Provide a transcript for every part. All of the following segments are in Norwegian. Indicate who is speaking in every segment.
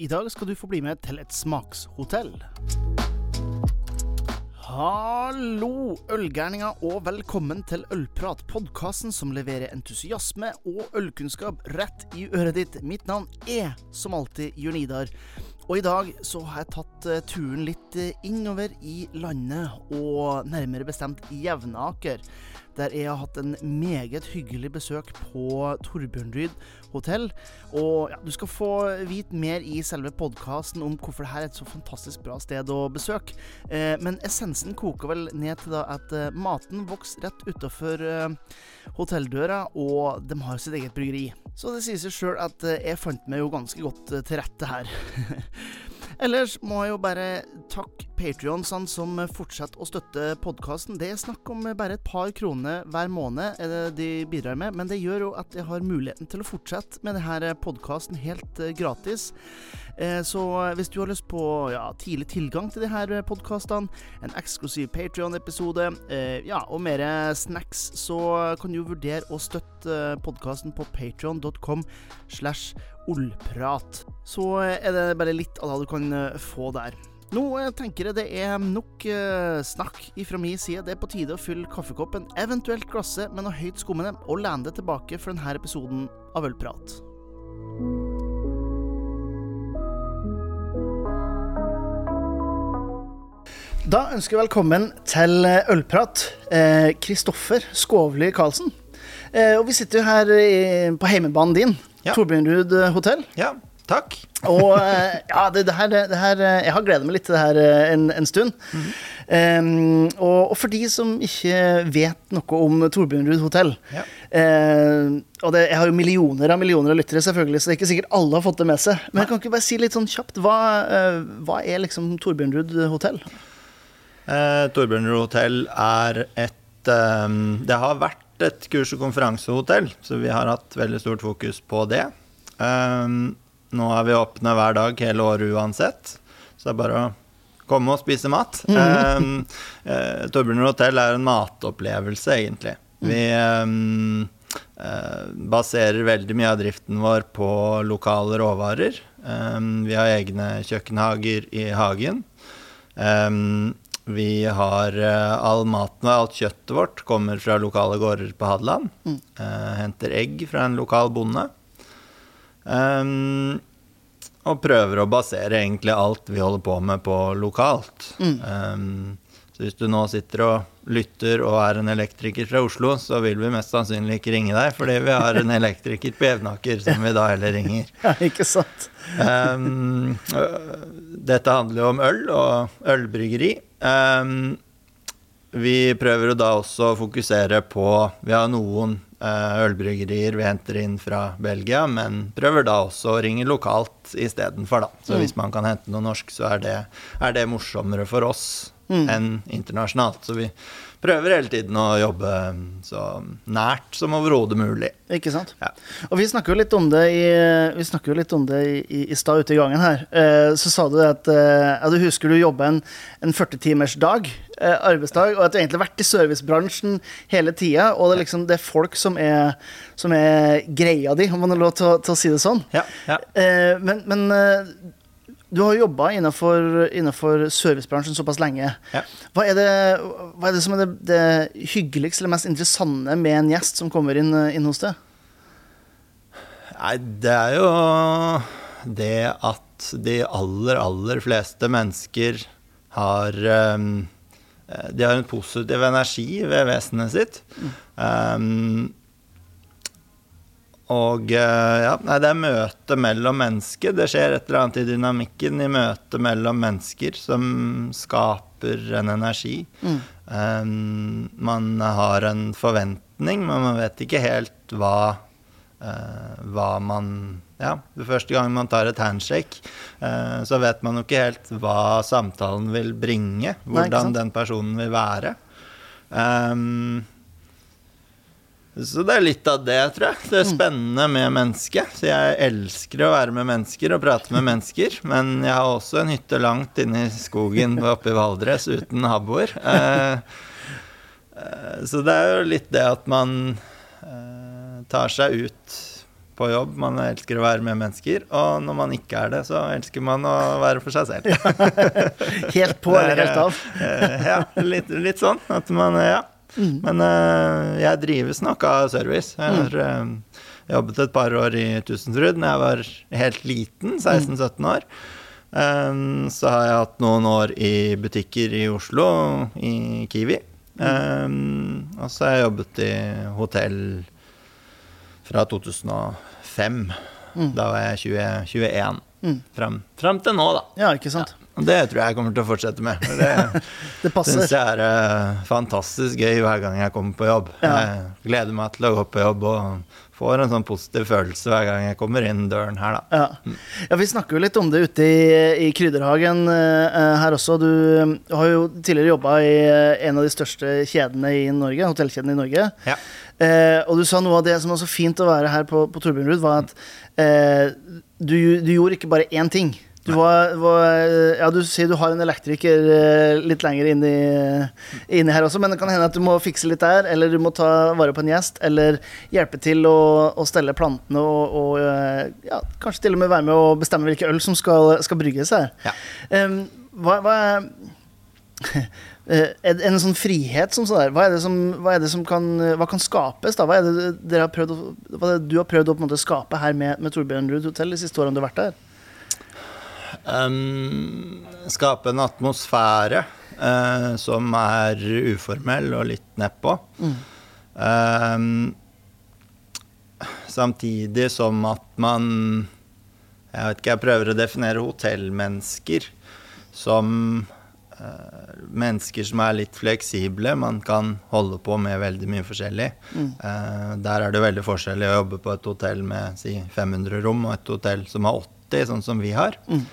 Speaker 1: I dag skal du få bli med til et smakshotell. Hallo, ølgærninger, og velkommen til Ølprat, podkasten som leverer entusiasme og ølkunnskap rett i øret ditt. Mitt navn er som alltid Jørn Idar. Og i dag så har jeg tatt uh, turen litt uh, innover i landet, og nærmere bestemt Jevnaker. Der jeg har hatt en meget hyggelig besøk på Torbjørnryd hotell. Og ja, du skal få vite mer i selve podkasten om hvorfor dette er et så fantastisk bra sted å besøke. Eh, men essensen koker vel ned til at maten vokser rett utafor hotelldøra, og de har sitt eget bryggeri. Så det sier seg sjøl at jeg fant meg jo ganske godt til rette her. Ellers må jeg jo bare takke patrionsene som fortsetter å støtte podkasten. Det er snakk om bare et par kroner hver måned de bidrar med, men det gjør jo at jeg har muligheten til å fortsette med denne podkasten helt eh, gratis. Eh, så hvis du har lyst på ja, tidlig tilgang til disse podkastene, en eksklusiv Patrion-episode eh, ja, og mer snacks, så kan du vurdere å støtte podkasten på patrion.com slash ollprat. Så er det bare litt av det du kan eh, få der. Nå tenker jeg det er nok snakk ifra min side. Det er på tide å fylle kaffekoppen, eventuelt glasset med noe høyt skummende, og lene det tilbake for denne episoden av Ølprat. Da ønsker jeg velkommen til Ølprat, Kristoffer eh, Skovli Karlsen. Eh, og vi sitter jo her i, på heimebanen din, ja. Torbjørnrud eh, hotell.
Speaker 2: Ja, takk.
Speaker 1: Og eh, ja, det, det, her, det, her, eh, Jeg har gleda meg litt til det her en, en stund. Mm -hmm. og, og, for de som ikke vet noe om Torbjørnrud hotell ja. Og det, jeg har jo millioner av millioner av lyttere, selvfølgelig, så det er ikke sikkert alle har fått det med seg. Men jeg kan ikke bare si litt sånn kjapt, hva, hva er liksom Torbjørnrud hotell?
Speaker 2: Uh, Torbjørnrud er et eh, Det har vært et kurs- og konferansehotell, så vi har hatt veldig stort fokus på det. Eh, nå er vi åpne hver dag hele året uansett, så det er bare å komme og spise mat. Mm. Eh, uh, Torbjørn hotell er en matopplevelse, egentlig. Vi um, uh, baserer veldig mye av driften vår på lokale råvarer. Vi har egne kjøkkenhager i hagen. Um, vi har uh, all maten og alt kjøttet vårt kommer fra lokale gårder på Hadeland. Mm. Uh, henter egg fra en lokal bonde. Um, og prøver å basere egentlig alt vi holder på med, på lokalt. Mm. Um, så hvis du nå sitter og lytter og er en elektriker fra Oslo, så vil vi mest sannsynlig ikke ringe deg, fordi vi har en elektriker på Evnaker som vi da heller ringer.
Speaker 1: Ja, ikke sant.
Speaker 2: um, dette handler jo om øl og ølbryggeri. Um, vi prøver jo da også å fokusere på Vi har noen uh, ølbryggerier vi henter inn fra Belgia, men prøver da også å ringe lokalt istedenfor, da. Så mm. hvis man kan hente noe norsk, så er det, er det morsommere for oss mm. enn internasjonalt. Så vi prøver hele tiden å jobbe så nært som overhodet mulig.
Speaker 1: Ikke sant. Ja. Og vi snakker jo litt om det i, vi jo litt om det i, i stad ute i gangen her. Eh, så sa du at eh, ja, du husker du jobba en, en 40-timers dag, eh, arbeidsdag, og at du egentlig har vært i servicebransjen hele tida, og det er liksom det er folk som er, som er greia di, om man har lov til, til, å si det sånn.
Speaker 2: Ja, ja.
Speaker 1: men, men du har jobba innenfor, innenfor, servicebransjen såpass lenge. Ja. Hva, er det, hva, er det, som er det, det, hyggeligste eller mest interessante med en gjest som kommer inn, inn hos deg?
Speaker 2: Nei, det er jo det at de aller, aller fleste mennesker har um, De har en positiv energi ved vesenet sitt. Mm. Um, og eh, ja, det er møte mellom mennesker. Det skjer et eller annet i dynamikken i møte mellom mennesker som skaper en energi. Mm. Um, man har en forventning, men man vet ikke helt hva, uh, hva man Ja, første gang man tar et handshake, uh, så vet man jo ikke helt hva samtalen vil bringe. Hvordan nei, den personen vil være. Um, så det er litt av det, tror jeg. Det er mm. spennende med mennesket. Så jeg elsker å være med mennesker og prate med mennesker. Men jeg har også en hytte langt inne i skogen oppe i Valdres uten naboer. Eh, eh, så det er jo litt det at man eh, tar seg ut på jobb. Man elsker å være med mennesker. Og når man ikke er det, så elsker man å være for seg selv.
Speaker 1: helt på eller helt av?
Speaker 2: Ja, litt, litt, sånn. At man Ja. Mm. Men uh, jeg drives nok av service. Jeg har uh, jobbet et par år i Tusenfryd da jeg var helt liten, 16-17 år. Um, så har jeg hatt noen år i butikker i Oslo, i Kiwi. Um, og så har jeg jobbet i hotell fra 2005. Mm. Da var jeg 20, 21. Mm. Fram, fram, til nå, da.
Speaker 1: Ja, ikke sant? Ja.
Speaker 2: Det tror jeg jeg kommer til å fortsette med. Det,
Speaker 1: det syns
Speaker 2: jeg er uh, fantastisk gøy hver gang jeg kommer på jobb. Ja. Jeg gleder meg til å gå på jobb og får en sånn positiv følelse hver gang jeg kommer inn døren her,
Speaker 1: da. Ja, ja vi snakker jo litt om det ute i, i Krydderhagen uh, her også. Du har jo tidligere jobba i en av de største kjedene i Norge, hotellkjedene i Norge. Ja. Uh, og du sa noe av det som var så fint å være her på, på Torbjørnrud, var at du, du gjorde ikke bare én ting. Du, var, var, ja, du sier du har en elektriker eh, litt lenger inni, inni, her også, men det kan hende at du må fikse litt der, eller du må ta vare på en gjest, eller hjelpe til å, å stelle plantene og, og eh, ja, kanskje til og med være med å bestemme hvilke øl som skal, skal brygges her. Ja. Um, hva, hva er en sånn frihet som sånn der, hva er det som, er det som kan, hva kan skapes? da? Hva er det, har prøvd, hva er det du har prøvd å måte, skape her med, med Torbjørnrud hotell de siste årene du har vært der?
Speaker 2: Um, skape en atmosfære uh, som er uformell og litt nedpå. Mm. Um, samtidig som at man Jeg vet ikke, jeg prøver å definere hotellmennesker som uh, mennesker som er litt fleksible. Man kan holde på med veldig mye forskjellig. Mm. Uh, der er det veldig forskjellig å jobbe på et hotell med si 500 rom og et hotell som har 80, sånn som vi har. Mm.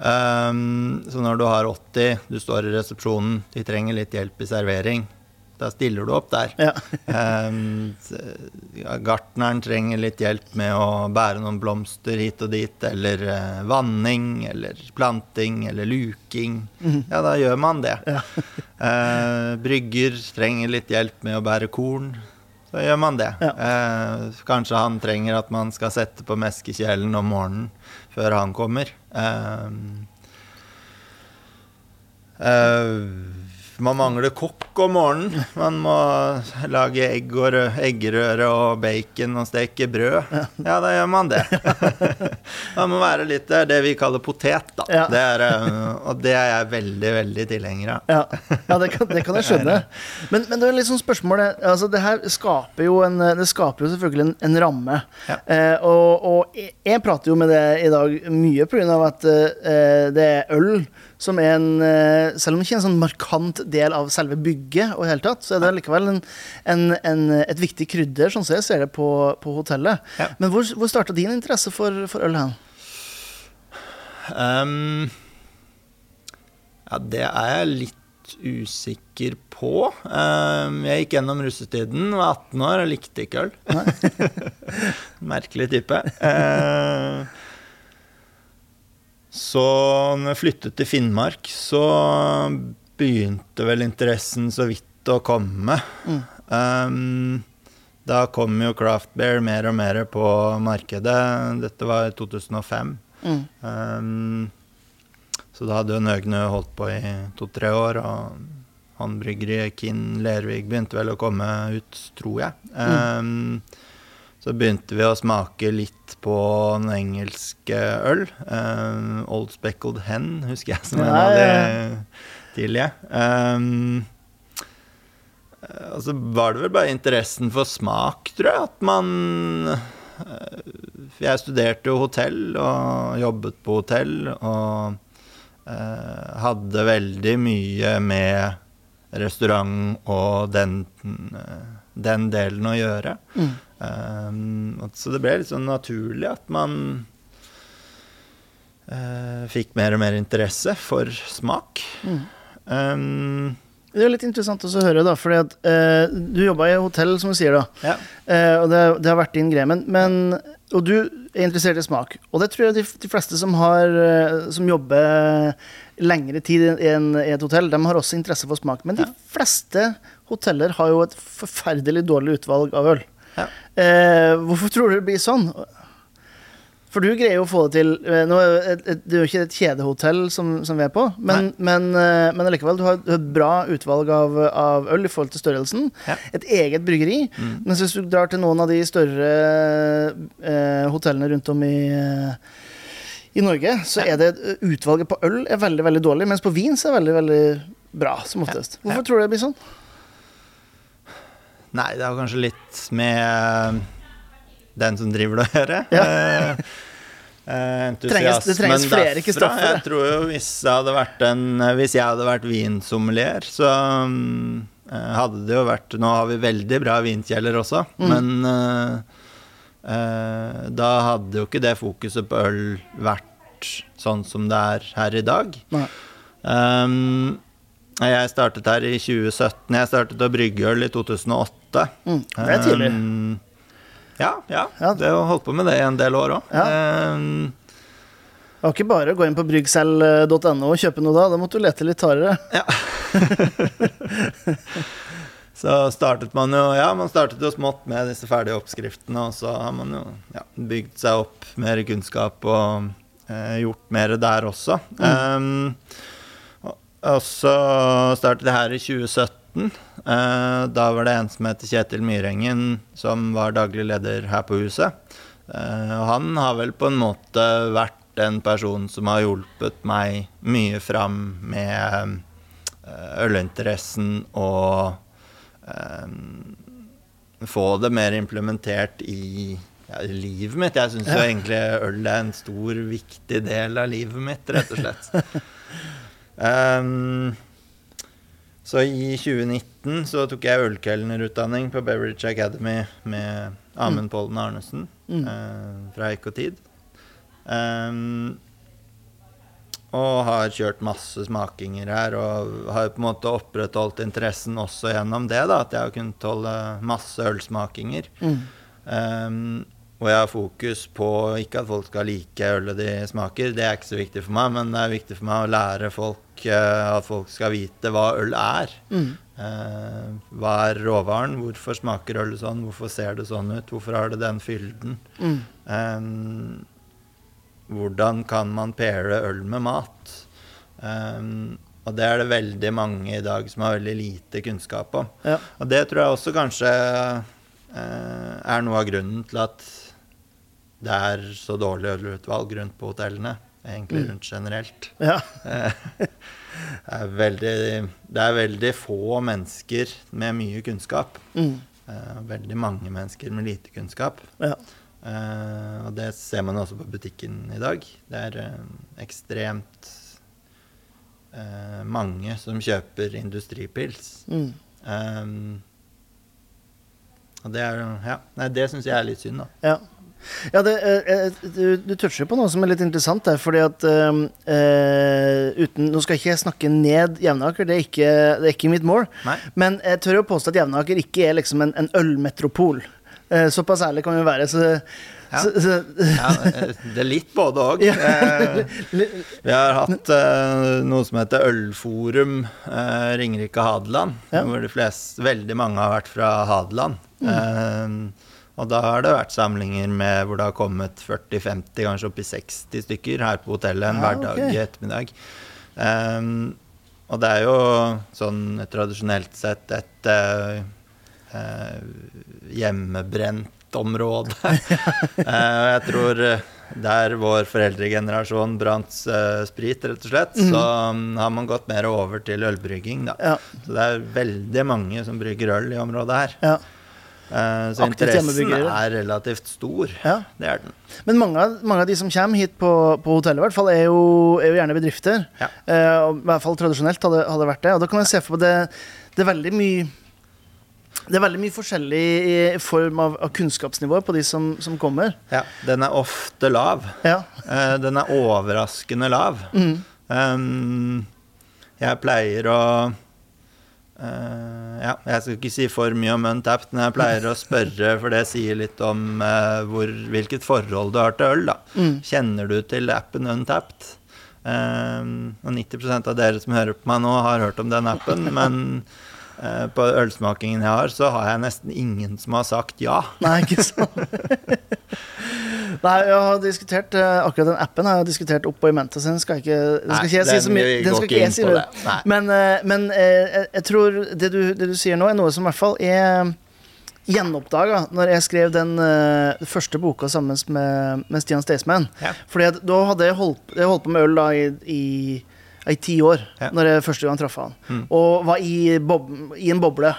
Speaker 2: Um, så når du har 80, du står i resepsjonen, de trenger litt hjelp i servering, da stiller du opp der. Ja. um, gartneren trenger litt hjelp med å bære noen blomster hit og dit, eller uh, vanning, eller planting, eller luking. Mm. Ja, da gjør man det. Ja. uh, brygger trenger litt hjelp med å bære korn. Så gjør man det. Ja. Uh, kanskje han trenger at man skal sette på meskekjelen om morgenen før han kommer. Uh, uh, man mangler kokk om morgenen. Man må lage egg og eggerøre og bacon og steke brød. Ja, da gjør man det. man må være litt det, det vi kaller potet, da. Ja. Det er, eh, og det er jeg veldig, veldig tilhenger av.
Speaker 1: Ja, ja det, kan, det, kan, jeg skjønne. Men, men det er sånn spørsmålet altså Det her skaper jo, en, det skaper jo selvfølgelig en, en ramme. Eh, og, og, jeg prater jo med det i dag mye pga. at eh, det er øl som er en eh, Selv om det ikke er en sånn markant del av selve bygget, og i hele tatt, så er det likevel en, en, en, et viktig krydder, sånn som jeg ser det på, på hotellet. Ja. Men hvor, hvor starta din interesse for, for øl hen? Um,
Speaker 2: ja, det er jeg litt usikker på. Um, jeg gikk gjennom russetiden, var 18 år og likte ikke øl. Merkelig type. Uh, så når jeg flyttet til Finnmark, så begynte vel interessen så vidt å komme. Mm. Um, da kom jo craft beer mer og mer på markedet. Dette var i 2005. Mm. Um, så da hadde jo Nøgnø holdt på i to-tre år, og håndbryggeriet Kinn Lervig begynte vel å komme ut, tror jeg. Um, så begynte vi å smake litt på den engelske øl. Um, Old Speckled Hen husker jeg som en av de tidlige. Um, og så var det vel bare interessen for smak, tror jeg. At man uh, Jeg studerte jo hotell og jobbet på hotell og uh, hadde veldig mye med restaurant og den, den delen å gjøre. Mm. Um, så det ble litt sånn naturlig at man uh, fikk mer og mer interesse for smak. Mm. Um,
Speaker 1: det er litt interessant å høre, da, fordi at uh, du jobba i hotell, som du sier, da. Ja. Uh, og det, det, har vært din greie. Men, men, og du er interessert i smak. Og det tror jeg de, de fleste som, har, som jobber lengre tid i, en, i, et hotell, de har også interesse for smak. Men de ja. fleste hoteller har jo et forferdelig dårlig utvalg av øl. Ja. Eh, hvorfor tror du det blir sånn? For du greier jo å få det til eh, nå, det er jo ikke et kjedehotell som, som vi er på, men, men, eh, men allikevel, du har et bra utvalg av, av øl i forhold til størrelsen.
Speaker 2: Ja.
Speaker 1: Et eget bryggeri.
Speaker 2: Mm.
Speaker 1: Men hvis du drar til noen av de større eh, hotellene rundt om i eh, i Norge så er det utvalget på øl er veldig veldig dårlig, mens på vin så er det veldig veldig bra, som oftest. Hvorfor tror du det blir sånn?
Speaker 2: Nei, det har kanskje litt med den som driver det å gjøre.
Speaker 1: Ja.
Speaker 2: Eh, eh,
Speaker 1: Trenges- det trenges flere
Speaker 2: derfra.
Speaker 1: Kristoffer,
Speaker 2: Jeg tror jo hvis jeg hadde vært en Hvis jeg hadde vært vinsommelier, så eh, hadde det jo vært Nå har vi veldig bra vinkjeller også,
Speaker 1: Mm.
Speaker 2: men uh, eh, da hadde jo ikke det fokuset på øl vært sånn som det er her i dag.
Speaker 1: Nei.
Speaker 2: Um, jeg startet her i 2017. Jeg startet å brygge øl i 2008.
Speaker 1: Mm, det er tidlig.
Speaker 2: Um, ja, ja.
Speaker 1: Ja.
Speaker 2: Det har holdt på med det i en del år òg.
Speaker 1: Ja.
Speaker 2: Um,
Speaker 1: Det var ikke bare å gå inn på bryggselg.no og kjøpe noe da. Da måtte du lete litt hardere. Ja.
Speaker 2: så startet man jo Ja, man startet jo smått med disse ferdige oppskriftene, og så har man jo ja, bygd seg opp mer kunnskap og eh, gjort mer der også. Um, og, så startet det her i 2017. Eh, da var det en som heter Kjetil Myrengen, som var daglig leder her på huset. Eh, og han har vel på en måte vært en person som har hjulpet meg mye fram med eh, ølinteressen og eh, få det mer implementert i ja, livet mitt. Jeg syns jo egentlig øl er en stor, viktig del av livet mitt, rett og slett. Ehm, så i 2019 så tok jeg ølkelnerutdanning på Beverage Academy med Amund Pollen Arnesen
Speaker 1: Mm.
Speaker 2: uh, fra Eik og Tid. Ehm, og har kjørt masse smakinger her, og har på en måte opprettholdt interessen også gjennom det. da, At jeg har kunnet holde masse ølsmakinger.
Speaker 1: Mm.
Speaker 2: Um, og jeg har fokus på ikke at folk skal like ølet de smaker, det er ikke så viktig for meg, men det er viktig for meg å lære folk eh, at folk skal vite hva øl er.
Speaker 1: Mm.
Speaker 2: Eh, hva er råvaren? Hvorfor smaker ølet sånn? Hvorfor ser det sånn ut? Hvorfor har det den fylden?
Speaker 1: Mm.
Speaker 2: Ehm, hvordan kan man pære øl med mat? Ehm, og det er det veldig mange i dag som har veldig lite kunnskap om.
Speaker 1: Ja.
Speaker 2: Og det tror jeg også kanskje uh, er noe av grunnen til at det er så dårlig ølutvalg rundt på hotellene. Egentlig
Speaker 1: Mm.
Speaker 2: rundt generelt.
Speaker 1: ja.
Speaker 2: Det er, veldig, det er veldig få mennesker med mye kunnskap.
Speaker 1: Mm.
Speaker 2: Eh, Veldig mange mennesker med lite kunnskap.
Speaker 1: ja.
Speaker 2: Eh, og det ser man også på butikken i dag. Det er eh, ekstremt mange som kjøper industripils.
Speaker 1: Mm.
Speaker 2: Um, og det er Ja, nei, det syns jeg er litt synd, da.
Speaker 1: Ja. Ja, det, eh, eh, du, du toucher på noe som er litt interessant der, fordi at eh, eh, uten, Nå skal ikke jeg snakke ned Jevnaker, det er ikke, det er ikke mitt mål.
Speaker 2: Nei.
Speaker 1: Men jeg tør å påstå at Jevnaker ikke er liksom en, en ølmetropol. Eh, såpass ærlig kan vi være. Så,
Speaker 2: Ja.
Speaker 1: så, så
Speaker 2: Ja, eh, det er litt både òg.
Speaker 1: Ja.
Speaker 2: vi har hatt noe som heter Ølforum Ringerike Hadeland,
Speaker 1: Ja.
Speaker 2: hvor de fleste, veldig mange har vært fra Hadeland.
Speaker 1: Mm.
Speaker 2: Og da har det vært samlinger med hvor det har kommet 40-50, kanskje opp i 60 stykker her på hotellet en
Speaker 1: Ja,
Speaker 2: hverdag okay. ettermiddag. Um, og det er jo sånn tradisjonelt sett et uh, uh, hjemmebrent område. Og jeg tror der vår foreldregenerasjon brant uh, sprit, rett og slett, så um, har man gått mer over til ølbrygging, da.
Speaker 1: ja,
Speaker 2: Så det er veldig mange som brygger øl i området her.
Speaker 1: ja,
Speaker 2: så
Speaker 1: Aktivt
Speaker 2: interessen er relativt stor.
Speaker 1: ja.
Speaker 2: Det er den.
Speaker 1: Men mange mange av de som kommer hit på, på hotellet, hvert fall, er jo, er jo gjerne bedrifter.
Speaker 2: Ja.
Speaker 1: Eh, I hvert fall tradisjonelt hadde det vært det. Og da kan jeg se for meg det, det er veldig mye det er veldig mye forskjellig i form av, av kunnskapsnivå på de som, som kommer.
Speaker 2: Ja, den er ofte lav.
Speaker 1: Ja.
Speaker 2: Eh, den er overraskende lav.
Speaker 1: Mm.
Speaker 2: Um, jeg pleier å eh, Ja, jeg skal ikke si for mye om Untapped, men jeg pleier å spørre, for det sier litt om uh, hvor, hvilket forhold du har til øl. da.
Speaker 1: Mm.
Speaker 2: Kjenner du til appen Untapped? Uh, og 90% av dere som hører på meg nå, har hørt om den appen, men på ølsmakingen jeg har, så har jeg nesten ingen som har sagt ja.
Speaker 1: Nei, ikke sant? Nei, jeg har diskutert uh, akkurat den appen Jeg har diskutert oppå i mente, så den skal ikke, den skal
Speaker 2: Nei,
Speaker 1: jeg si så mye. Den skal
Speaker 2: ikke
Speaker 1: ikke jeg si
Speaker 2: det.
Speaker 1: Men, uh, men uh, jeg, tror det du, det du sier nå, er noe som i hvert fall er gjenoppdaga når jeg skrev den første boka sammen med, med Stian Staysman.
Speaker 2: Ja.
Speaker 1: Fordi da hadde jeg holdt, jeg holdt på med øl da i, i, i ti år,
Speaker 2: Ja.
Speaker 1: Når jeg første gang traff han.
Speaker 2: Mm.
Speaker 1: Og var i, bob, i en boble.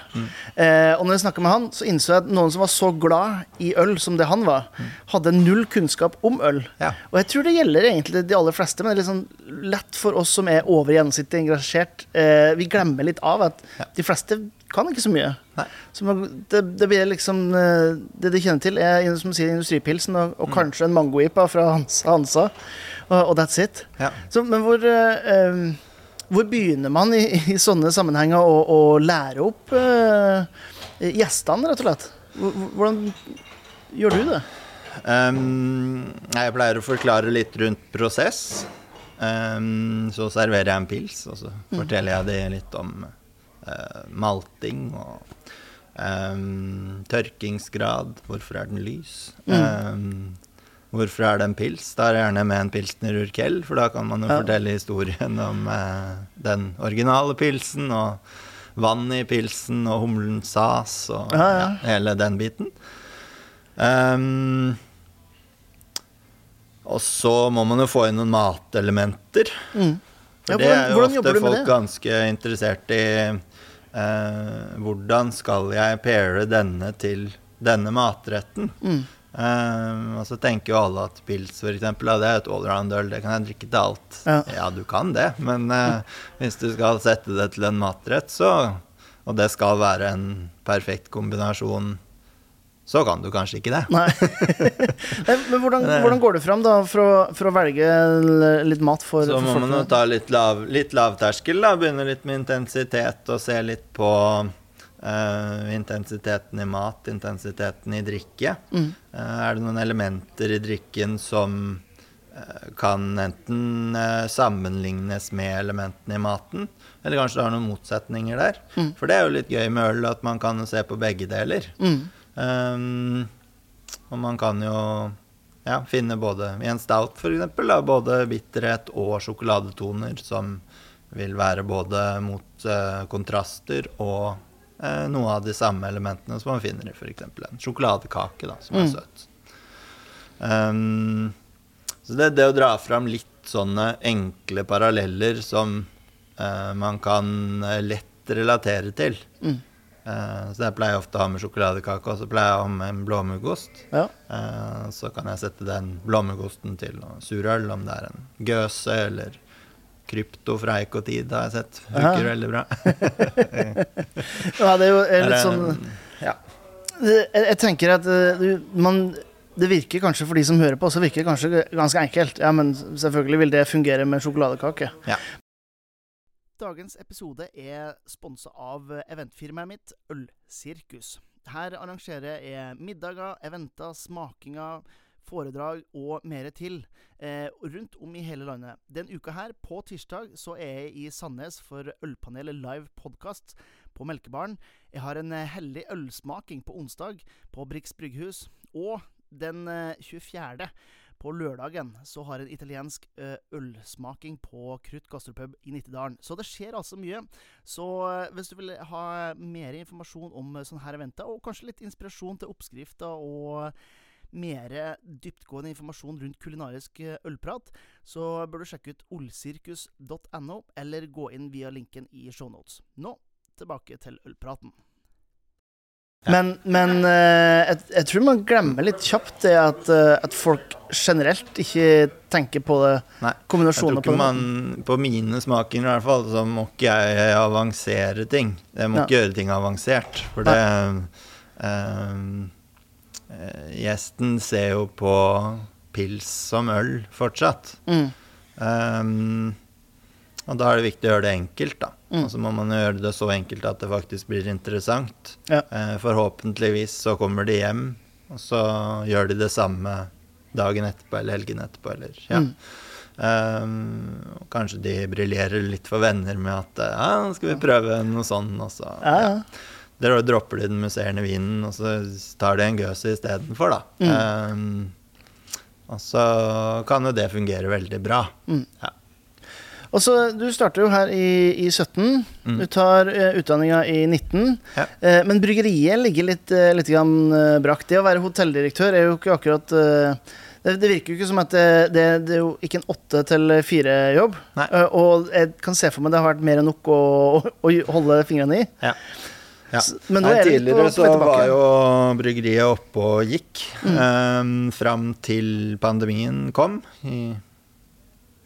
Speaker 1: Eh, og når jeg snakka med han, så innså jeg at noen som var så glad i øl som det han var, hadde null kunnskap om øl.
Speaker 2: Ja.
Speaker 1: Og jeg tror det gjelder egentlig de aller fleste, men det er litt sånn lett for oss som er over gjennomsnittet engasjert. Eh, vi glemmer litt av at
Speaker 2: Ja.
Speaker 1: de fleste kan ikke så mye. Så det, det blir liksom eh, Det de kjenner til, er som sier industripilsen og, og kanskje en mangoipa fra Hansa, Hansa og, og that's it.
Speaker 2: Ja.
Speaker 1: Så, men hvor, eh, eh, hvor begynner man i, i sånne sammenhenger å, å lære opp eh, gjestene, rett og slett? Hvor- hvor- Hvordan gjør du det?
Speaker 2: Um, jeg pleier å forklare litt rundt prosess. Um, så serverer jeg en pils, og så forteller jeg det litt om uh, malting og um, tørkingsgrad. Hvorfor er den lys? Um, hvorfor er det en pils? Da er det gjerne med en pilsner urkel, for da kan man jo
Speaker 1: Ja.
Speaker 2: fortelle historien om eh, den originale pilsen, og vannet i pilsen, og humlen sas, og
Speaker 1: Ja, ja.
Speaker 2: hele den biten. Um, og så må man jo få inn noen matelementer.
Speaker 1: Mm.
Speaker 2: For det er jo ofte folk ganske interessert i. eh, hvordan skal jeg paire denne til denne matretten?
Speaker 1: Mm.
Speaker 2: Eh, og så tenker jo alle at pils for eksempel, ja, det er et allround-øl, det kan jeg drikke til alt.
Speaker 1: Ja.
Speaker 2: du kan det, men uh, hvis du skal sette det til en matrett, så Og det skal være en perfekt kombinasjon, så kan du kanskje ikke det.
Speaker 1: Nei. Men hvordan, hvordan går det fram da for å, for å velge litt mat for,
Speaker 2: Så
Speaker 1: for
Speaker 2: må man jo ta litt, lav, litt lavterskel, da. Begynne litt med intensitet og se litt på eh, intensiteten i mat, intensiteten i drikke.
Speaker 1: Mm.
Speaker 2: Uh, er det noen elementer i drikken som uh, kan enten sammenlignes med elementene i maten, eller kanskje det har noen motsetninger der.
Speaker 1: Mm.
Speaker 2: For det er jo litt gøy med øl, at man kan se på begge deler.
Speaker 1: Mm.
Speaker 2: Um, og man kan jo ja, finne både i en stout eksempel, både bitterhet og sjokoladetoner som vil være både mot kontraster og eh, noe av de samme elementene som man finner i f.eks. en sjokoladekake, da, som er
Speaker 1: Mm.
Speaker 2: søt. Um, så det, det å dra fram litt sånne enkle paralleller som eh, man kan eh, lett relatere til.
Speaker 1: Mm.
Speaker 2: Uh, så jeg pleier ofte å ha med sjokoladekake, og så pleier jeg å ha med en blåmuggost.
Speaker 1: Ja.
Speaker 2: Uh, så kan jeg sette den blåmuggosten til noe surøl, om det er en gøse eller krypto fra Ekotid har jeg sett. Funker veldig bra.
Speaker 1: ja, det er jo er
Speaker 2: Er
Speaker 1: litt sånn
Speaker 2: ja.
Speaker 1: jeg, jeg tenker at eh, du- man det virker kanskje for de som hører på, så virker det kanskje ganske enkelt. Ja, men selvfølgelig vil det fungere med sjokoladekake.
Speaker 2: Ja.
Speaker 1: Dagens episode er sponsa av eventfirmaet mitt Ølsirkus. Her arrangerer jeg middager, eventer, smakinger, foredrag og mer til eh, rundt om i hele landet. Den uka her, på tirsdag, så er jeg i Sandnes for Ølpanelet live podkast på Melkebaren. Jeg har en heldig hellig ølsmaking på onsdag på Brix brygghus. Og den eh, 24. på lørdagen så har en italiensk eh, ølsmaking på Krutt gastropub i Nittedalen. Så det skjer altså mye. Så eh, hvis du vil ha mer informasjon om eh, sånne her eventer, og kanskje litt inspirasjon til oppskrifter og mer dyptgående informasjon rundt kulinarisk eh, ølprat, så bør du sjekke ut olsirkus.no, eller gå inn via linken i shownotes. Nå tilbake til ølpraten. Men, men eh, jeg, jeg tror man glemmer litt kjapt det at, eh, at folk generelt ikke tenker på det.
Speaker 2: Nei. Jeg tror ikke
Speaker 1: på
Speaker 2: man På mine smaker i hvert fall, så må ikke jeg avansere ting. Jeg må
Speaker 1: Ja.
Speaker 2: ikke gjøre ting avansert. For det eh, Gjesten ser jo på pils som øl fortsatt.
Speaker 1: Mm.
Speaker 2: Um, og da er det viktig å gjøre det enkelt, da.
Speaker 1: Mm.
Speaker 2: Og så må man gjøre det så enkelt at det faktisk blir interessant.
Speaker 1: Ja.
Speaker 2: Eh, forhåpentligvis så kommer de hjem, og så gjør de det samme dagen etterpå eller helgen etterpå, eller ja.
Speaker 1: Mm.
Speaker 2: Um, kanskje de briljerer litt for venner med at eh, ja, skal vi prøve noe sånn, og så
Speaker 1: Ja, ja.
Speaker 2: Der dropper de den musserende vinen, og så tar de en gøse istedenfor, da.
Speaker 1: Mm.
Speaker 2: Um, Og så kan jo det fungere veldig bra. Ja.
Speaker 1: Og så, Du starter jo her i, i 17. Du tar uh, utdanninga i 19.
Speaker 2: Ja.
Speaker 1: Uh, men bryggeriet ligger litt, uh, litt grann, brakk. Det å være hotelldirektør er jo ikke akkurat uh, det, det virker jo ikke som at det, det, det er jo ikke en åtte til fire-jobb. Og jeg kan se for meg det har vært mer enn nok å, å, å holde fingrene i.
Speaker 2: Ja. Ja.
Speaker 1: Men nå
Speaker 2: Nei,
Speaker 1: er det litt på-
Speaker 2: tidligere så var jo bryggeriet oppe og gikk um, fram til pandemien kom. I,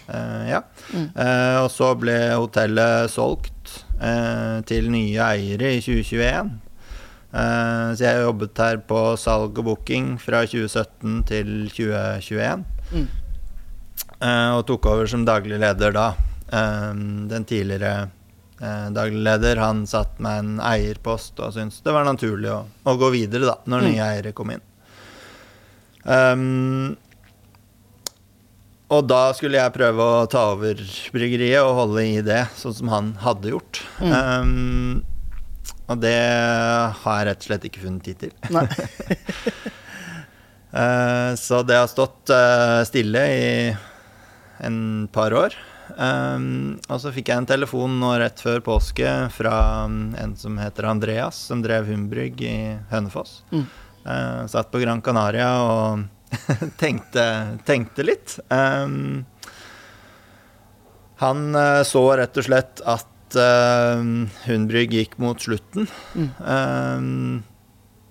Speaker 2: eh, ja. Eh, og så ble hotellet solgt eh, til nye eiere i 2021. Eh, så jeg jobbet her på salg og booking fra 2017 til 2021.
Speaker 1: Mm.
Speaker 2: Eh, og tok over som daglig leder da. Den tidligere eh, daglig leder han satt med en eierpost og syntes det var naturlig å, å gå videre da, når
Speaker 1: Mm.
Speaker 2: nye eiere kom inn. Um, og da skulle jeg prøve å ta over bryggeriet og holde i det, sånn som han hadde gjort. Um, og det har jeg rett og slett ikke funnet tid til.
Speaker 1: Nei.
Speaker 2: uh, så det har stått uh, stille i en par år. Um, og så fikk jeg en telefon nå rett før påske fra um, en som heter Andreas, som drev Humbrygg i Hønefoss.
Speaker 1: Mm.
Speaker 2: Uh, satt på Gran Canaria og tenkte, tenkte litt. Um, han uh, så rett og slett at uh, Hundbrygg gikk mot slutten.
Speaker 1: Mm.
Speaker 2: Um,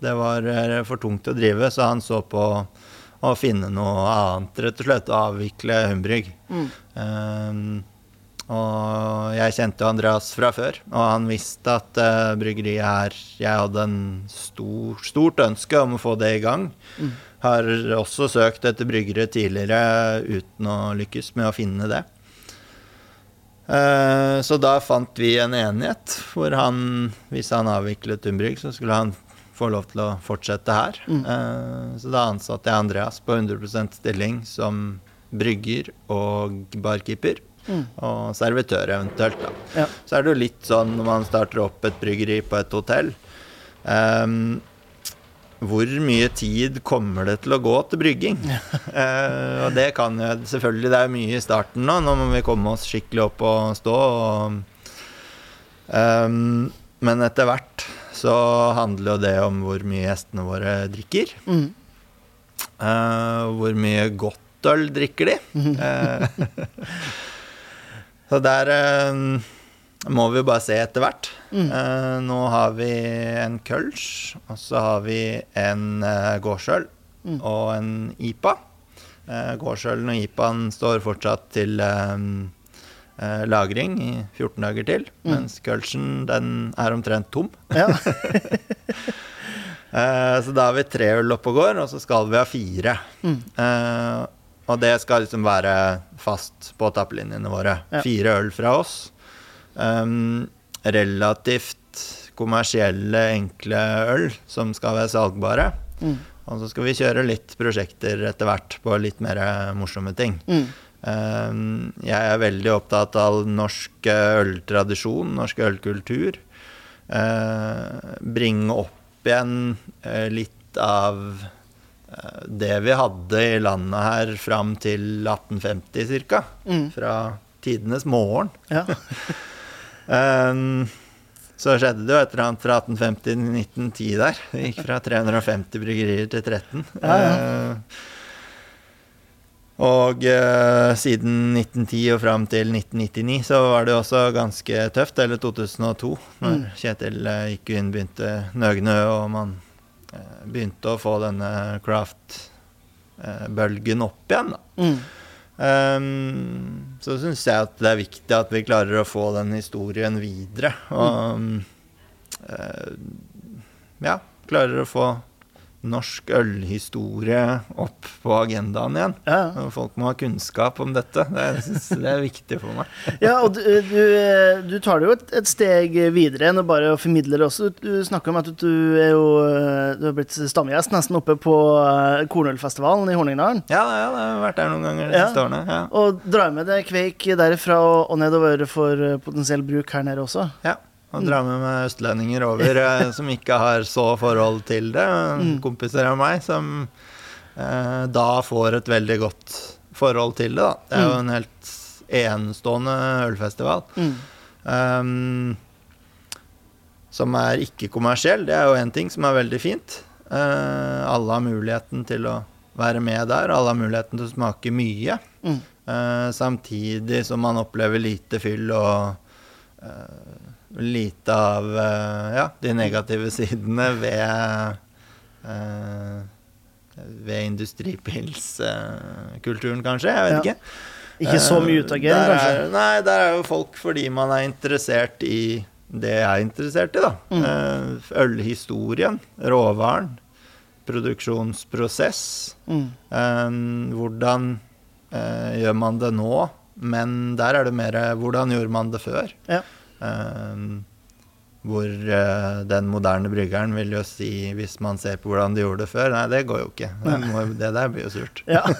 Speaker 2: det var eh, for tungt å drive, så han så på å finne noe annet, rett og slett. Å avvikle Humbrygg.
Speaker 1: Mm.
Speaker 2: Um, og jeg kjente Andreas fra før, og han visste at uh, bryggeriet her Jeg hadde en stor, stort ønske om å få det i gang.
Speaker 1: Mm.
Speaker 2: Har også søkt etter bryggere tidligere uten å lykkes med å finne det. Eh, så da fant vi en enighet hvor han, hvis han avviklet Humbrygg, så skulle han få lov til å fortsette her.
Speaker 1: Mm.
Speaker 2: Eh, så da ansatte jeg Andreas på 100 stilling som brygger og barkeeper.
Speaker 1: Mm.
Speaker 2: Og servitør eventuelt, da.
Speaker 1: Ja.
Speaker 2: Så er det jo litt sånn når man starter opp et bryggeri på et hotell um, Hvor mye tid kommer det til å gå til brygging? uh, og det kan jo Selvfølgelig, det er mye i starten nå. Nå må vi komme oss skikkelig opp og stå. Og, um, men etter hvert så handler jo det om hvor mye gjestene våre drikker.
Speaker 1: Mm.
Speaker 2: Uh, hvor mye godt øl drikker de? uh, så der uh, må vi jo bare se etter hvert.
Speaker 1: Mm.
Speaker 2: Nå har vi en kølsj, og så har vi en uh, gårdsøl
Speaker 1: Mm.
Speaker 2: og en IPA. Uh, gårdsølen og IPA-en står fortsatt til eh, eh, lagring i 14 dager til,
Speaker 1: Mm.
Speaker 2: mens kølsen den er omtrent tom.
Speaker 1: Ja.
Speaker 2: Eh, så da har vi tre øl oppe og går, og så skal vi ha fire.
Speaker 1: Mm.
Speaker 2: Eh, og det skal liksom være fast på tappelinjene våre.
Speaker 1: Ja.
Speaker 2: Fire øl fra oss. Um, relativt kommersielle, enkle øl som skal være salgbare.
Speaker 1: Mm.
Speaker 2: Og så skal vi kjøre litt prosjekter etter hvert på litt mer morsomme ting.
Speaker 1: Mm.
Speaker 2: Um, jeg er veldig opptatt av norsk eh, øltradisjon, norsk ølkultur. Eh, bringe opp igjen eh, litt av eh, det vi hadde i landet her fram til 1850 ca.
Speaker 1: Mm.
Speaker 2: Fra tidenes morgen.
Speaker 1: Ja.
Speaker 2: Um, så skjedde det jo et eller annet fra 1850 til 1910 der. Det gikk fra 350 bryggerier til 13.
Speaker 1: Ja, ja.
Speaker 2: Eh, og eh, siden 1910 og fram til 1999 så var det også ganske tøft, eller 2002, når
Speaker 1: Mm.
Speaker 2: Kjetil eh, gikk inn, begynte Nøgnø, og man eh, begynte å få denne craft-bølgen opp igjen. da.
Speaker 1: Mm.
Speaker 2: Um, så syns jeg at det er viktig at vi klarer å få den historien videre. Og eh, ja, klarer å få norsk ølhistorie opp på agendaen igjen.
Speaker 1: Ja.
Speaker 2: Folk må ha kunnskap om dette. Det, jeg synes det er viktig for meg.
Speaker 1: Ja, og du, du, du tar det jo et, et steg videre enn å bare formidle det også. Du, du snakker om at du, er jo Du har blitt stamgjest nesten oppe på eh, Kornølfestivalen i Horningdalen.
Speaker 2: Ja, ja, det har vært der noen ganger de
Speaker 1: Ja.
Speaker 2: siste årene. Ja.
Speaker 1: Og drar med deg kveik derifra og, og nedover for eh, potensiell bruk her nede også.
Speaker 2: Ja, og dra med meg østlendinger over eh, som ikke har så forhold til det.
Speaker 1: Mm.
Speaker 2: Kompiser av meg som eh, da får et veldig godt forhold til det. Da. Det er jo en helt enestående ølfestival.
Speaker 1: Mm.
Speaker 2: Um, som er ikke kommersiell. Det er jo én ting som er veldig fint. Uh, alle har muligheten til å være med der. Alle har muligheten til å smake mye.
Speaker 1: Mm.
Speaker 2: Uh, samtidig som man opplever lite fyll og uh, lite av ja, de negative sidene ved ved industripilskulturen, kanskje. Jeg vet
Speaker 1: Ja.
Speaker 2: ikke.
Speaker 1: Ikke så mye utagerende,
Speaker 2: Der
Speaker 1: kanskje.
Speaker 2: Nei, der er jo folk fordi man er interessert i det jeg er interessert i, da.
Speaker 1: Mm.
Speaker 2: Eh, Ølhistorien, råvaren, produksjonsprosess.
Speaker 1: Mm.
Speaker 2: Eh, hvordan eh, gjør man det nå? Men der er det mer hvordan gjorde man det før?
Speaker 1: Ja.
Speaker 2: Eh, hvor eh, den moderne bryggeren vil jo si, hvis man ser på hvordan de gjorde det før Nei, det går jo ikke. Det, må, det der blir jo surt.
Speaker 1: ja.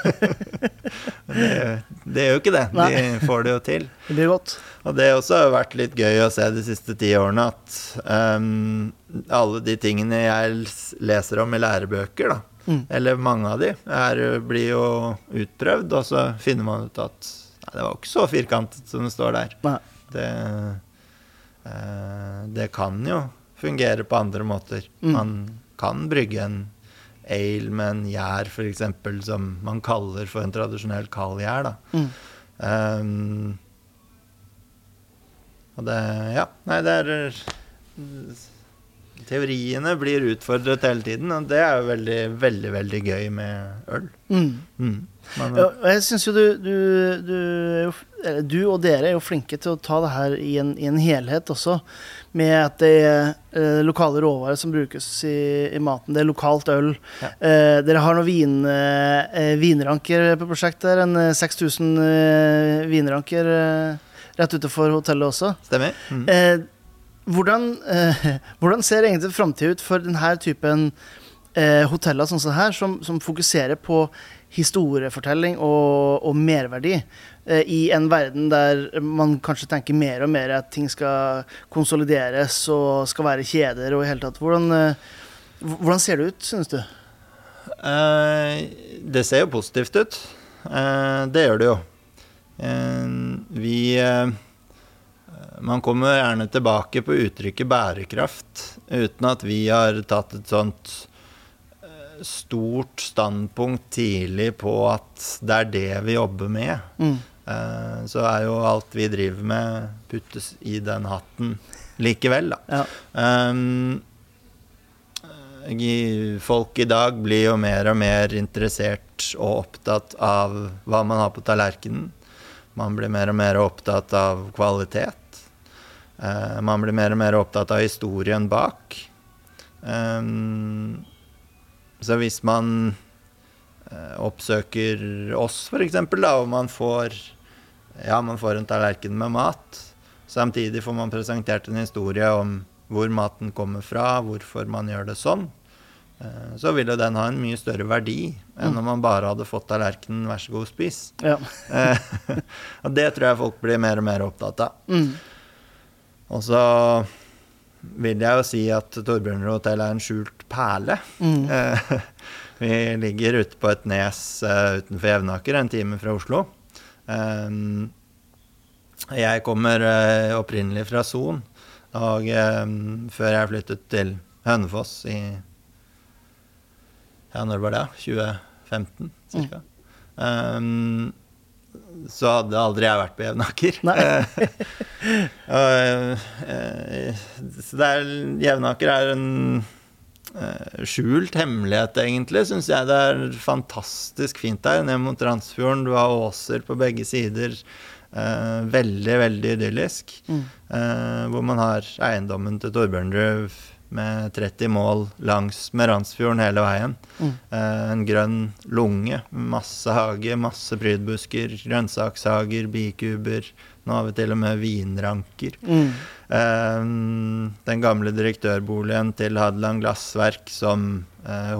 Speaker 2: Det, det gjør jo ikke det.
Speaker 1: Nei.
Speaker 2: De får det jo til.
Speaker 1: Det blir godt.
Speaker 2: Og det også har vært litt gøy å se de siste ti årene at um, alle de tingene jeg leser om i lærebøker, da,
Speaker 1: Mm.
Speaker 2: eller mange av de, er, blir jo utprøvd, og så finner man ut at nei, det var jo ikke så firkantet som det står der.
Speaker 1: Nei.
Speaker 2: Det, det kan jo fungere på andre måter.
Speaker 1: Mm.
Speaker 2: Man kan brygge en ale med en gjær, f.eks., som man kaller for en tradisjonell kald gjær.
Speaker 1: Mm.
Speaker 2: Um, og det Ja, nei, det er Teoriene blir utfordret hele tiden, og det er jo veldig, veldig, veldig gøy med øl.
Speaker 1: Mm.
Speaker 2: Mm. Man,
Speaker 1: Ja, jeg syns jo du, du, du, eller du og dere er jo flinke til å ta det her i en, i en helhet også. Med at det er eh, lokale råvarer som brukes i, i maten. Det er lokalt øl.
Speaker 2: Ja.
Speaker 1: Eh, dere har noen vin, eh, vinranker på prosjektet. En eh, 6000 eh, vinranker eh, rett utenfor hotellet også.
Speaker 2: Stemmer? Mm.
Speaker 1: Eh, hvordan, eh, hvordan ser egentlig framtida ut for denne typen eh, hoteller sånn som her, som, som fokuserer på historiefortelling og, og merverdi eh, i en verden der man kanskje tenker mer og mer at ting skal konsolideres og skal være kjeder og i hele tatt. Hvordan, eh, hvordan ser det ut, synes du?
Speaker 2: Eh, det ser jo positivt ut. Eh, det gjør det jo. Vi Man kommer gjerne tilbake på uttrykket bærekraft uten at vi har tatt et sånt stort standpunkt tidlig på at det er det vi jobber med.
Speaker 1: Mm.
Speaker 2: Eh, så er jo alt vi driver med, puttes i den hatten likevel, da.
Speaker 1: Ja.
Speaker 2: Um, folk i dag blir jo mer og mer interessert og opptatt av hva man har på tallerkenen. Man blir mer og mer opptatt av kvalitet. Eh, man blir mer og mer opptatt av historien bak. Um, så hvis man eh, oppsøker oss, f.eks., og man får ja, man får en tallerken med mat. Samtidig får man presentert en historie om hvor maten kommer fra, hvorfor man gjør det sånn. Eh, Så vil jo den ha en mye større verdi enn om man bare hadde fått tallerkenen 'vær så god, spis'.
Speaker 1: Ja.
Speaker 2: Eh, Og det tror jeg folk blir mer og mer opptatt av.
Speaker 1: Mm.
Speaker 2: Og så vil jeg jo si at Torbjørnrud hotell er en skjult perle.
Speaker 1: Mm.
Speaker 2: Vi ligger ute på et nes eh, utenfor Jevnaker, en time fra Oslo. Um, jeg kommer eh, opprinnelig fra Son, og eh, før jeg flyttet til Hønefoss i Ja, når var det? 2015, cirka. Um, så hadde aldri jeg vært på Jevnaker.
Speaker 1: Nei.
Speaker 2: Eh, så det er, Jevnaker er en eh, skjult hemmelighet, egentlig, syns jeg. Det er fantastisk fint der, ned mot Randsfjorden. Du har åser på begge sider. Eh, veldig, veldig idyllisk.
Speaker 1: Mm.
Speaker 2: Eh, hvor man har eiendommen til Torbjørnrud med 30 mål langs med Randsfjorden hele veien.
Speaker 1: Mm.
Speaker 2: Eh, en grønn lunge, masse hage, masse prydbusker, grønnsakshager, bikuber. Nå har vi til og med vinranker.
Speaker 1: Mm.
Speaker 2: Eh, den gamle direktørboligen til Hadeland Glassverk som eh,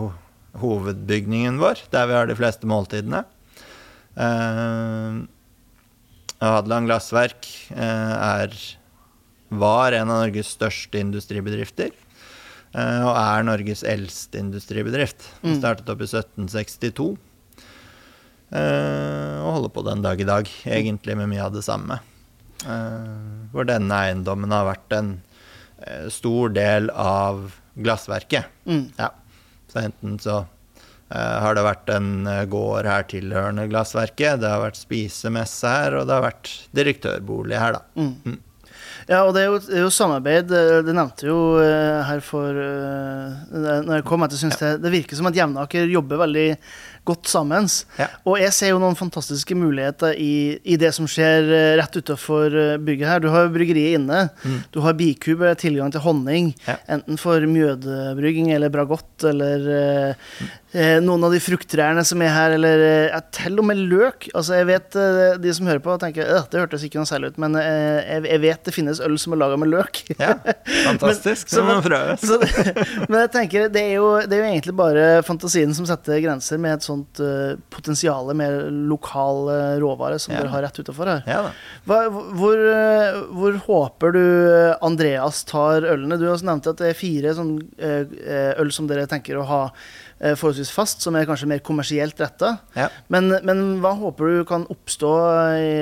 Speaker 2: hovedbygningen vår, der vi har de fleste måltidene. Hadeland Glassverk er var en av Norges største industribedrifter. Eh, og er Norges eldste industribedrift. Den
Speaker 1: Mm.
Speaker 2: startet opp i 1762. eh, og holder på den dag i dag, egentlig med mye av det samme. Eh, hvor denne eiendommen har vært en stor del av glassverket.
Speaker 1: Mm.
Speaker 2: Ja. Så enten så har det vært en gård her tilhørende glassverket, det har vært spisemesse her, og det har vært direktørbolig her, da.
Speaker 1: Mm. Ja, og det er jo, det er jo samarbeid. eh, Det nevnte jo eh, her for eh, Når jeg kom, at jeg synes det, det virker som at Jevnaker jobber veldig godt sammen.
Speaker 2: Ja.
Speaker 1: Og jeg ser jo noen fantastiske muligheter i, i det som skjer eh, rett utafor bygget her. Du har bryggeriet inne.
Speaker 2: Mm.
Speaker 1: Du har bikube, tilgang til honning.
Speaker 2: Ja.
Speaker 1: Enten for mjødebrygging eller bragott eller mm. eh, noen av de frukttrærne som er her, eller eh, til og med løk. Altså, jeg vet eh, De som hører på, tenker at det hørtes ikke noe særlig ut, men eh, jeg, jeg vet det finnes øl som er laga med løk.
Speaker 2: Ja, fantastisk.
Speaker 1: så-
Speaker 2: man prøves.
Speaker 1: Så men jeg tenker, det er, jo, det er jo egentlig bare fantasien som setter grenser med et sånt uh, potensial med lokal eh, råvare som
Speaker 2: Ja.
Speaker 1: dere har rett utafor her.
Speaker 2: Ja da.
Speaker 1: Hva, hvor, eh, hvor håper du eh, Andreas tar ølene? Du har også nevnt at det er fire sånn, eh, eh, øl som dere tenker å ha eh, forholdsvis fast, som er kanskje mer kommersielt retta.
Speaker 2: Ja.
Speaker 1: Men, men hva håper du kan oppstå i,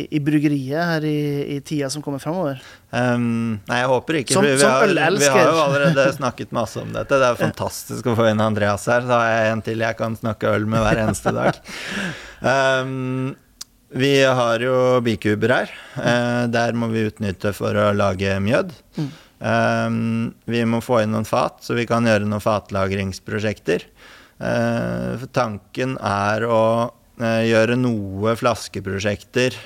Speaker 1: i, i bryggeriet her i, i tida som kommer framover?
Speaker 2: Um, nei, jeg håper ikke.
Speaker 1: Som-
Speaker 2: vi,
Speaker 1: som
Speaker 2: har, vi har jo allerede snakket masse om dette. Det er jo fantastisk å få inn Andreas her. Så har jeg en til jeg kan snakke øl med hver eneste dag. Um, vi har jo bikuber her. Uh, der må vi utnytte for å lage mjød.
Speaker 1: Mm.
Speaker 2: Um, vi må få inn noen fat, så vi kan gjøre noen fatlagringsprosjekter. Eh, for tanken er å eh, gjøre noe flaskeprosjekter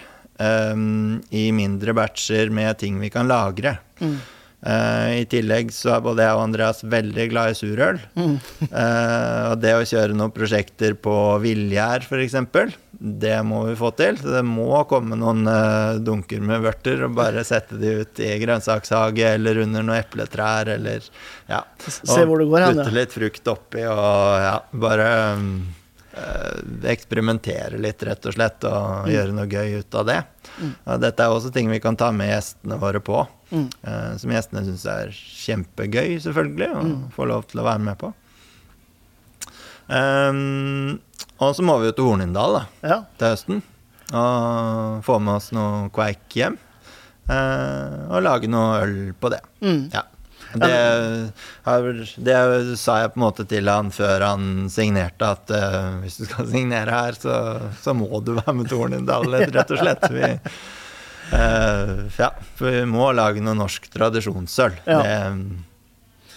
Speaker 2: eh, i mindre batcher med ting vi kan lagre.
Speaker 1: Mm.
Speaker 2: Eh, I tillegg så er både jeg og Andreas veldig glad i surøl.
Speaker 1: Mm.
Speaker 2: Eh, og det å kjøre noen prosjekter på Vilgjær f.eks., det må vi få til. Så det må komme noen eh, dunker med vørter og bare sette de ut i grønnsakshage eller under noen epletrær eller ja.
Speaker 1: Se hvor det går hen, ja.
Speaker 2: Putte litt frukt oppi og ja, bare eh, eksperimentere litt, rett og slett, og gjøre noe gøy ut av det. Og dette er også ting vi kan ta med gjestene våre på,
Speaker 1: Mm.
Speaker 2: eh, som gjestene syns er kjempegøy, selvfølgelig, og få lov til å være med på. Um, og så må vi jo til Hornindal da,
Speaker 1: Ja.
Speaker 2: til høsten, og få med oss noe kveik hjem. Uh, og lage noe øl på det.
Speaker 1: Mm.
Speaker 2: Ja. Det, det sa jeg på en måte til han før han signerte, at uh, hvis du skal signere her, så, så må du være med til Hornindal, rett og slett. Vi, uh, ja, for vi må lage noe norsk tradisjonssølv.
Speaker 1: Ja.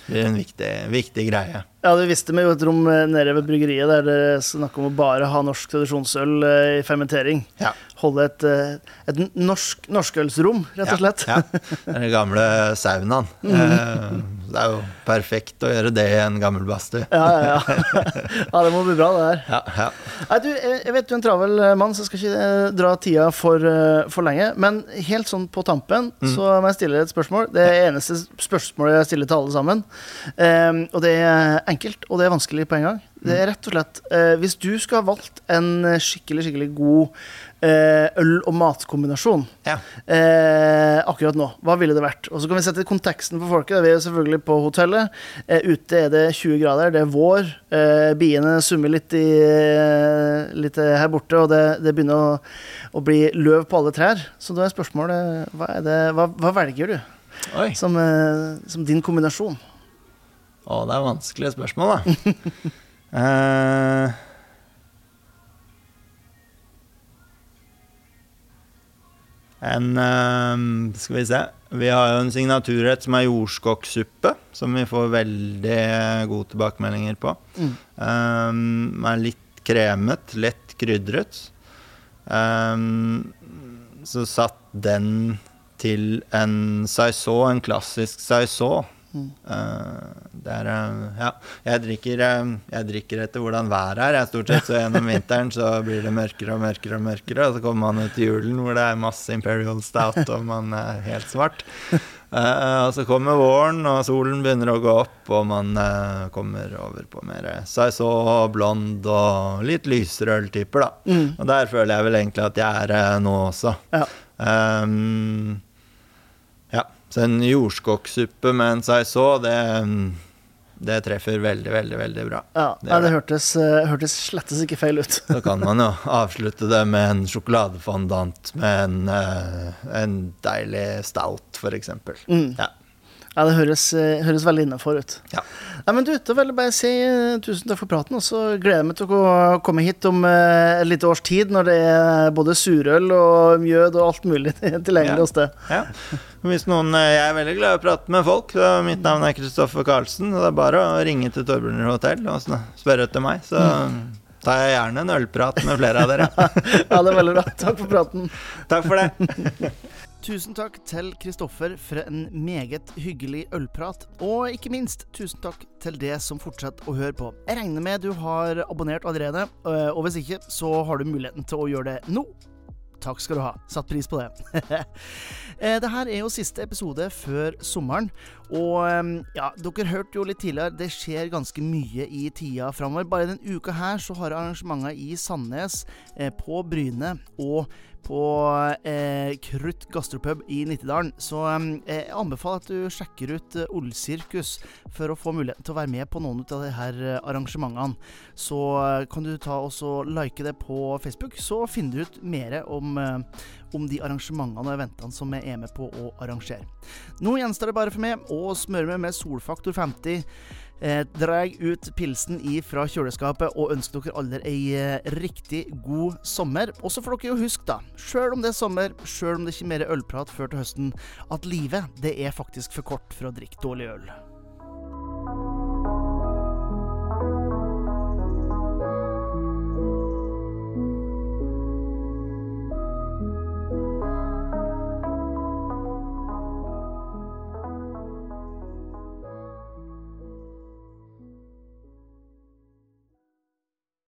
Speaker 2: Det blir en viktig, viktig greie.
Speaker 1: Ja, du visste med jo et rom eh, nede ved bryggeriet der dere snakk om å bare ha norsk tradisjonsøl i fermentering.
Speaker 2: Ja.
Speaker 1: Holde et, eh, et norsk, norskølsrom, rett og slett.
Speaker 2: Ja, ja. Den gamle saunaen. Eh, det er jo perfekt å gjøre det i en gammel badstue.
Speaker 1: Ja, ja, ja. ja, det må bli bra, det her.
Speaker 2: Ja, ja.
Speaker 1: Nei, du, jeg jeg vet du er en travel eh, mann, så jeg skal ikke eh, dra tida for, eh, for lenge. Men helt sånn på tampen så må jeg stille et spørsmål. Det er eneste spørsmålet jeg stiller til alle sammen. Um, og det er enkelt, og det er vanskelig på en gang. Det er rett og slett eh, Hvis du skulle ha valgt en skikkelig, skikkelig god eh, øl- og matkombinasjon
Speaker 2: ja.
Speaker 1: eh, akkurat nå. Hva ville det vært? Og så kan vi sette konteksten for folket. Vi er selvfølgelig på hotellet. Eh, ute er det 20 grader, det er vår. Eh, biene summer litt, i, eh, litt her borte, og det, det begynner å, å bli løv på alle trær. Så da er spørsmålet hva, er det, hva, hva velger du som, som din kombinasjon?
Speaker 2: Å, det er vanskelige spørsmål, da. Eh, en eh, Skal vi se. Vi har jo en signaturrett som er jordskokksuppe, som vi får veldig gode tilbakemeldinger på.
Speaker 1: Mm.
Speaker 2: Um, er litt kremet, lett krydret. Um, så satt den til en saison, en klassisk saison.
Speaker 1: Mm.
Speaker 2: Uh, er uh, Ja, jeg drikker, uh, jeg drikker etter hvordan været er. Jeg stort sett så gjennom vinteren så blir det mørkere og mørkere og mørkere, og så kommer man ut i julen hvor det er masse Imperial Stout og man er helt svart. Uh, og så kommer våren, og solen begynner å gå opp, og man uh, kommer over på mer saison, blond og litt lysere øltyper, da.
Speaker 1: Mm.
Speaker 2: Og der føler jeg vel egentlig at jeg er nå også.
Speaker 1: Ja.
Speaker 2: Um. Så en jordskokksuppe med en saison, det, det treffer veldig, veldig, veldig bra.
Speaker 1: Ja,
Speaker 2: Det ja,
Speaker 1: det hørtes, eh, hørtes slettes ikke feil ut.
Speaker 2: Så kan man jo avslutte det med en sjokoladefondant med en, eh, en deilig stout, f.eks.
Speaker 1: Mm.
Speaker 2: Ja.
Speaker 1: Ja, det høres, eh, høres veldig innafor ut.
Speaker 2: Ja.
Speaker 1: Nei, men du, da vil jeg bare si eh, tusen takk for praten, og så gleder jeg meg til å komme hit om eh, et lite års tid, når det er både surøl og mjød og alt mulig tilgjengelig
Speaker 2: Ja.
Speaker 1: hos deg.
Speaker 2: Ja. Hvis noen, eh, Jeg er veldig glad i å prate med folk. Så mitt navn er Kristoffer Karlsen. Og det er bare å ringe til Torbjørner hotell og spørre etter meg. Så tar jeg gjerne en ølprat med flere av dere.
Speaker 1: Ja, det er veldig bra. Takk for praten.
Speaker 2: Takk for det.
Speaker 1: Tusen takk til Kristoffer for en meget hyggelig ølprat. Og ikke minst, tusen takk til det som fortsetter å høre på. Jeg regner med du har abonnert allerede, øh, og hvis ikke, så har du muligheten til å gjøre det nå. Takk skal du ha. Satt pris på det. Eh, det her er jo siste episode før sommeren. Og ja, dere hørte jo litt tidligere, det skjer ganske mye i tida framover. Bare denne uka her så har jeg arrangementer i Sandnes, eh, på Bryne og på eh, Krutt gastropub i Nittedalen. Så jeg anbefaler at du sjekker ut eh, Olsirkus for å få muligheten til å være med på noen av her eh, arrangementene. Så eh, kan du ta og like det på Facebook, så finner du ut mer om, om de arrangementene og eventene som jeg er med på å arrangere. Nå gjenstår det bare for meg å smøre meg med solfaktor 50. Eh, Dreg ut pilsen fra kjøleskapet og ønsker dere alle ei eh, riktig god sommer. Og så får dere jo huske, da, sjøl om det er sommer, sjøl om det ikke er mer ølprat før til høsten, at livet det er faktisk for kort for å drikke dårlig øl.